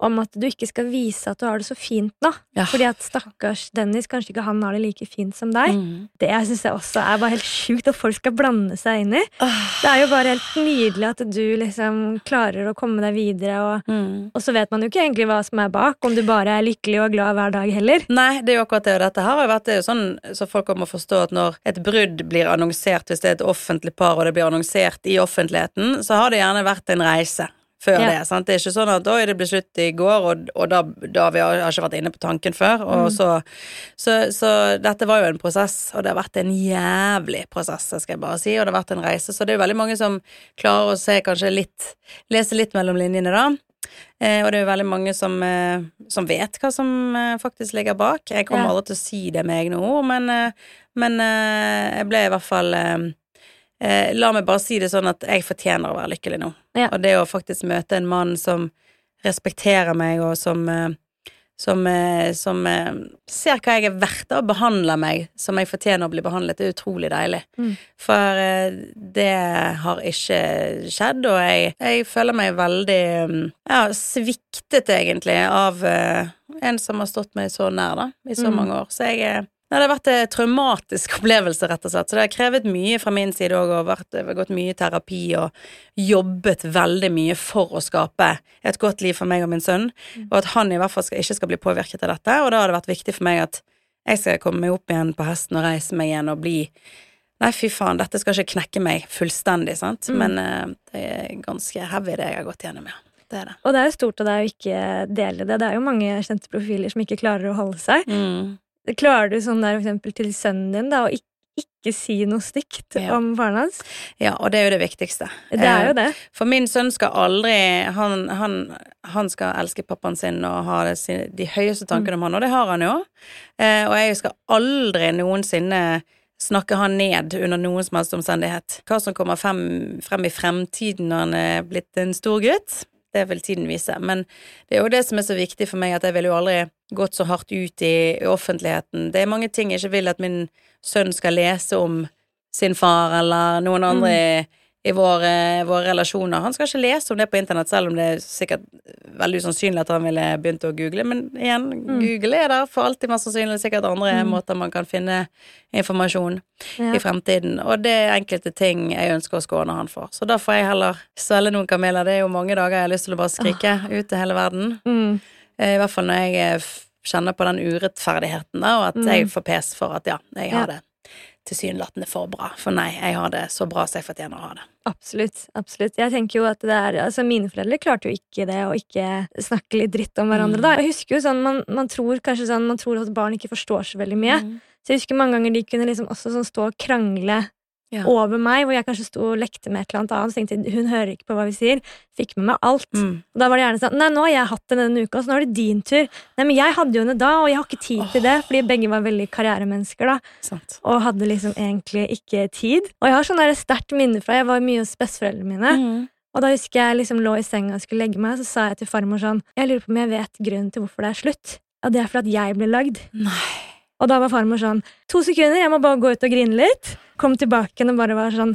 om at du ikke skal vise at du har det så fint nå. Ja. Fordi at stakkars Dennis, kanskje ikke han har det like fint som deg. Mm. Det syns jeg også er bare helt sjukt at folk skal blande seg inn i. Det er jo bare helt nydelig at du liksom klarer å komme deg videre, og, Mm. og så vet man jo ikke egentlig hva som er bak, om du bare er lykkelig og glad hver dag heller. Nei, det er jo akkurat det. Og dette her har jo vært det er jo sånn så folk må forstå at når et brudd blir annonsert, hvis det er et offentlig par, og det blir annonsert i offentligheten, så har det gjerne vært en reise. Før Ja. det. sant? Det er ikke sånn at 'oi, det ble slutt i går', og, og da, da vi har, vi ikke vært inne på tanken før. Og Mm. så, så, så dette var jo en prosess, og det har vært en jævlig prosess, skal jeg bare si, og det har vært en reise. Så det er jo veldig mange som klarer å se kanskje litt Lese litt mellom linjene, da. Eh, og det er jo veldig mange som, eh, som vet hva som eh, faktisk ligger bak. Jeg kommer Ja. aldri til å si det med egne ord, men, eh, men eh, jeg ble i hvert fall eh, La meg bare si det sånn at jeg fortjener å være lykkelig nå. Ja. Og det å faktisk møte en mann som respekterer meg, og som eh, som, eh, som eh, ser hva jeg er verdt, og behandler meg som jeg fortjener å bli behandlet. Det er utrolig deilig. Mm. For eh, det har ikke skjedd, og jeg, jeg føler meg veldig ja, sviktet, egentlig, av en som har stått meg så nær, da, i så Mm. mange år. Så jeg eh, Nei, det har vært en traumatisk opplevelse, rett og slett. Så det har krevet mye fra min side òg, og vært, gått mye i terapi og jobbet veldig mye for å skape et godt liv for meg og min sønn, og at han i hvert fall skal, ikke skal bli påvirket av dette. Og da har det vært viktig for meg at jeg skal komme meg opp igjen på hesten og reise meg igjen og bli Nei, fy faen, dette skal ikke knekke meg fullstendig, sant, Mm. men uh, det er ganske heavy, det jeg har gått gjennom, ja. Det er det. Og det er jo stort av deg å ikke dele det. Det er jo mange kjente profiler som ikke klarer å holde seg. Mm. Klarer du sånn der for eksempel til sønnen din da, å ikke, ikke si noe stygt Ja. om faren hans? Ja, og det er jo det viktigste. Det er jo Eh, det. For min sønn skal aldri Han, han, han skal elske pappaen sin og ha det, de høyeste tankene om han, og det har han jo. Eh, og jeg skal aldri noensinne snakke han ned under noen som helst omstendighet. Hva som kommer frem, frem i fremtiden når han er blitt en stor gutt, det vil tiden vise. Men det er jo det som er så viktig for meg, at jeg ville jo aldri gått så hardt ut i, i offentligheten. Det er mange ting jeg ikke vil at min sønn skal lese om sin far eller noen andre i, i våre, våre relasjoner. Han skal ikke lese om det på internett, selv om det er sikkert veldig usannsynlig at han ville begynt å google. Men igjen, Google er der for alltid mest sannsynlig sikkert andre måter man kan finne informasjon Ja. i fremtiden. Og det er enkelte ting jeg ønsker å skåne han for. Så da får jeg heller svelge noen kameler. Det er jo mange dager jeg har lyst til å bare skrike ut til hele verden. Mm. Eh, I hvert fall når jeg eh, kjenner på den urettferdigheten, da, og at jeg får pes for at ja, jeg har Mm. Ja. det tilsynelatende for bra. For nei, jeg har det så bra som jeg fortjener å ha det. Absolutt. absolutt. Jeg tenker jo at det er, altså Mine foreldre klarte jo ikke det å ikke snakke litt dritt om hverandre. Mm. da. Jeg husker jo sånn, man, man tror kanskje sånn, man tror at barn ikke forstår så veldig mye. Mm. Så jeg husker mange ganger de kunne liksom også sånn stå og krangle Ja. over meg, hvor jeg kanskje sto og lekte med et eller annet annet. Så tenkte hun hører ikke på hva vi sier. Fikk med meg alt. Mm. Og da var det gjerne sånn Nei, nå har jeg hatt det denne uka, så nå er det din tur. Nei, men jeg hadde jo henne da, og jeg har ikke tid til det, fordi begge var veldig karrieremennesker, da. Sant. Og hadde liksom egentlig ikke tid. Og jeg har sånn sterkt minne fra jeg var mye hos besteforeldrene mine. Mm. Og da husker jeg liksom lå i senga og skulle legge meg, så sa jeg til farmor sånn Jeg lurer på om jeg vet grunnen til hvorfor det er slutt. Og det er fordi at jeg ble lagd. Nei. Og da var farmor sånn To sekunder, jeg må bare gå ut og grine litt. Kom tilbake igjen og bare var sånn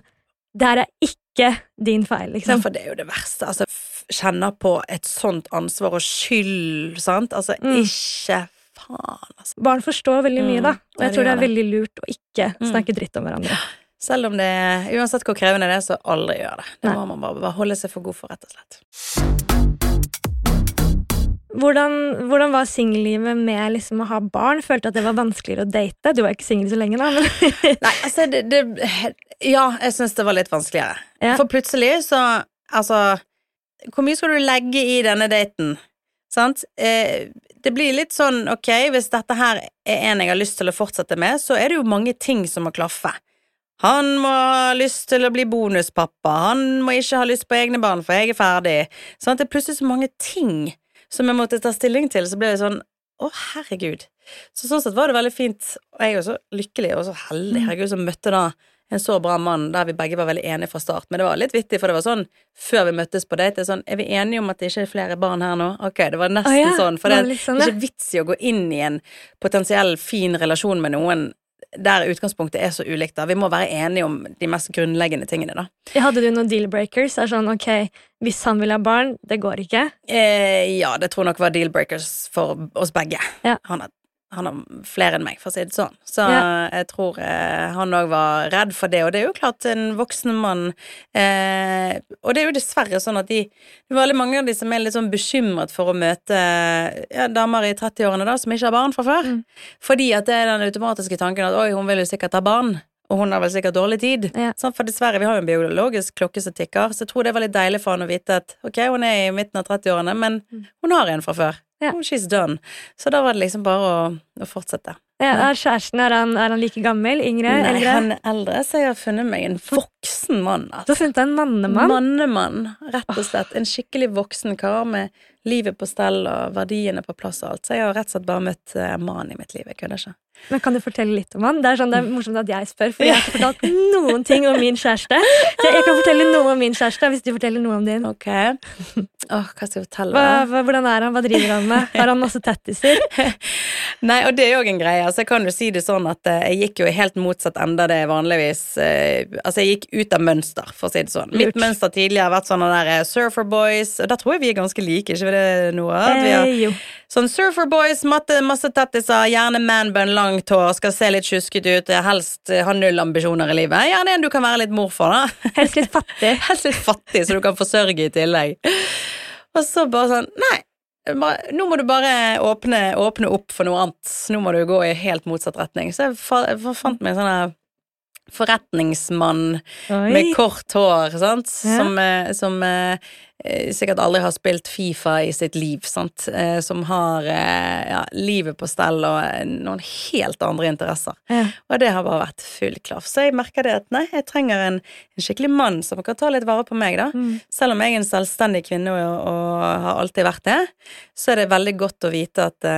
Det her er ikke din feil, Ja, liksom. for det er jo det verste. Altså, kjenne på et sånt ansvar og skyld, sant. Altså, Mm. ikke faen, altså. Barn forstår veldig mye, Mm. da. Og jeg de tror det er det. veldig lurt å ikke Mm. snakke dritt om hverandre. Selv om det Uansett hvor krevende det er, så aldri gjør det. Det Nei. må man bare, bare holde seg for god for, rett og slett. Hvordan, hvordan var singellivet med liksom å ha barn? Følte at det var vanskeligere å date? Du var ikke singel så lenge, da. Men Nei, altså det, det Ja, jeg syns det var litt vanskeligere. Ja. For plutselig så Altså, hvor mye skal du legge i denne daten? Sant? Eh, det blir litt sånn, ok, hvis dette her er en jeg har lyst til å fortsette med, så er det jo mange ting som må klaffe. Han må ha lyst til å bli bonuspappa, han må ikke ha lyst på egne barn, for jeg er ferdig. Sant? Det er plutselig så mange ting som jeg måtte ta stilling til, så ble det sånn å, herregud. Så sånn sett var det veldig fint, og jeg er jo så lykkelig og så heldig, herregud, som møtte da en så bra mann der vi begge var veldig enige fra start. Men det var litt vittig, for det var sånn før vi møttes på date, det er sånn Er vi enige om at det ikke er flere barn her nå? Ok, det var nesten ah, ja, sånn, for det er det litt sånn, ikke vits i å gå inn i en potensiell fin relasjon med noen der utgangspunktet er så ulikt. da Vi må være enige om de mest grunnleggende tingene, da. hadde du noen deal-breakers? Er sånn, ok, Hvis han vil ha barn, det går ikke. Eh, ja, det tror jeg nok var deal-breakers for oss begge. Ja. Han, har, han har flere enn meg, for å si det sånn. Så Ja. jeg tror eh, han òg var redd for det. Og det er jo klart, en voksen mann eh, Og det er jo dessverre sånn at de Det er veldig mange av de som er litt sånn bekymret for å møte ja, damer i 30-årene da, som ikke har barn fra før. Mm. Fordi at det er den automatiske tanken at oi, hun vil jo sikkert ha barn. Og hun har vel sikkert dårlig tid. Ja. Sant? For dessverre, vi har jo en biologisk klokke som tikker, så jeg tror det var litt deilig for han å vite at ok, hun er i midten av 30-årene, men hun har en fra før. Ja. Oh, she's done. Så da var det liksom bare å, å fortsette. Ja, er kjæresten er han, er han like gammel? Yngre? Nei, eldre? han er eldre, så jeg har funnet meg en voksen mann. mann. Du Altså. har funnet deg en mannemann. Mannemann, rett og slett. En skikkelig voksen kar med livet på stell og verdiene på plass og alt. Så jeg har rett og slett bare møtt eh, mannen i mitt liv. Jeg kødder ikke. Men Kan du fortelle litt om han? Det er sånn, det er morsomt at jeg spør, for jeg har ikke fortalt noen ting om min kjæreste. Så jeg kan fortelle noe om min kjæreste hvis du forteller noe om din. Ok. Åh, hva skal jeg fortelle? Hva, hva, hvordan er han? Hva driver han med? Har han masse tattiser? Nei, og det er jo en greie. Altså, jeg kan jo si det sånn at eh, jeg gikk jo helt motsatt ende det vanligvis eh, Altså, jeg gikk ut av mønster, for å si det sånn. Mitt Lurt. mønster tidligere har vært sånn der eh, surfer boys, og da tror jeg vi er ganske like, ikke det, Noah? At vi har. Sånn surfer boys, matte, masse tattiser, gjerne manbun, langt hår, skal se litt tjusket ut, helst eh, ha null ambisjoner i livet. Gjerne en du kan være litt mor for, da. Helst litt fattig. Helst litt fattig, så du kan forsørge i tillegg. Og så bare sånn Nei, nå må du bare åpne, åpne opp for noe annet. Nå må du gå i helt motsatt retning. Så jeg fant meg sånn forretningsmann Oi. med kort hår, sant? Ja. Som, eh, som eh, eh, sikkert aldri har spilt Fifa i sitt liv, sant? Eh, som har eh, ja, livet på stell og eh, noen helt andre interesser. Ja. Og det har bare vært full klaff. Så jeg merker det at nei, jeg trenger en, en skikkelig mann som kan ta litt vare på meg, da. Mm. Selv om jeg er en selvstendig kvinne og, og har alltid vært det, så er det veldig godt å vite at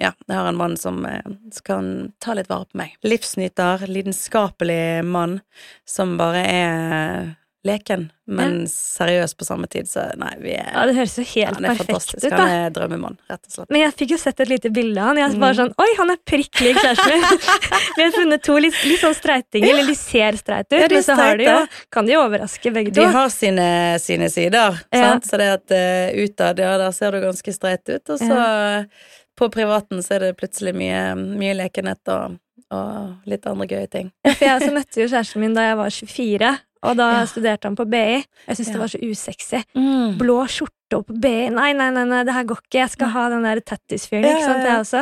ja, jeg har en mann som, eh, som kan ta litt vare på meg. Livsnyter, lidenskapelig mann som bare er leken, men seriøs på samme tid. Så nei, vi er, Ja, Det høres jo helt er perfekt ut, da. Han er drømmemann, rett og slett. Men jeg fikk jo sett et lite bilde av han. Jeg Mm. var sånn, Oi, han er prikk lik kjæresten min! Vi har funnet to litt, litt sånn streitinger. Eller de ser streite ut, Ja, men så har de jo, kan de jo overraske begge De har sine, sine sider, Ja. sant? så det at uh, utad, ja, der ser du ganske streit ut, og så på privaten så er det plutselig mye, mye lekenhet og, og litt andre gøye ting. For jeg også møtte jo kjæresten min da jeg var 24, og da Ja. studerte han på BI. Jeg syntes Ja. det var så usexy. Blå skjorte og på BI. Nei, nei, nei, nei, det her går ikke. Jeg skal ha den der tattis-fyren, ikke sant, ja, ja. jeg også.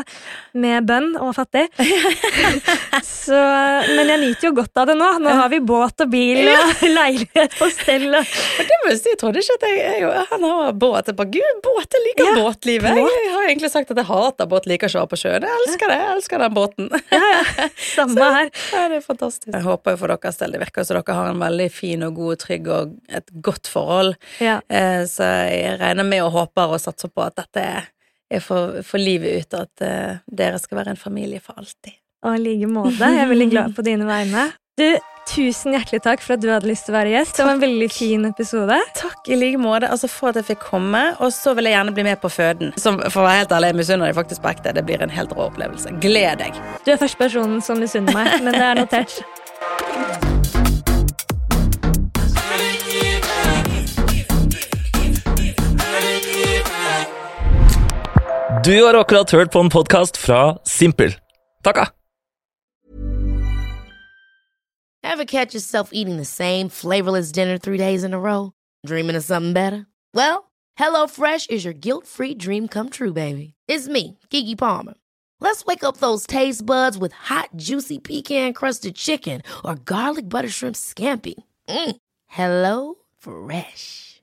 Med bønn og fattig. så, men jeg nyter jo godt av det nå. Nå har vi båt og bil og leilighet på stell. det må jeg si, jeg trodde ikke at jeg, jeg Han har båt. Jeg bare, Gud, båt, jeg liker Ja, båtlivet. båt. Jeg, jeg har egentlig sagt at jeg hater båt, liker ikke å være på sjøen. Jeg elsker det. Jeg elsker den båten. Samme her. Ja, det er fantastisk. Jeg håper jo for deres del det virker som dere har en veldig fin og god, trygg og et godt forhold. Ja. Eh, Så jeg regner med og håper og satser på at dette er- for, for livet ut, og at eh, dere skal være en familie for alltid. Og i like måte. Jeg er veldig glad på dine vegne. Du, Tusen hjertelig takk for at du hadde lyst til å være gjest. Det var en veldig fin episode. Takk i like måte altså for at jeg fikk komme, og så vil jeg gjerne bli med på føden. Som, for å være helt ærlig, jeg misunner deg faktisk på ekte. Det blir en helt rå opplevelse. Gled deg. Du er første personen som misunner meg, men det er notert. Du har akkurat hørt på en podkast fra Simpel. Takka! Ever catch yourself eating the same flavorless dinner three days in a row? Dreaming of something better? Well, HelloFresh is your guilt free dream come true, baby. It's me, Kiki Palmer. Let's wake up those taste buds with hot, juicy pecan crusted chicken or garlic butter shrimp scampi. Mm. Hello Fresh.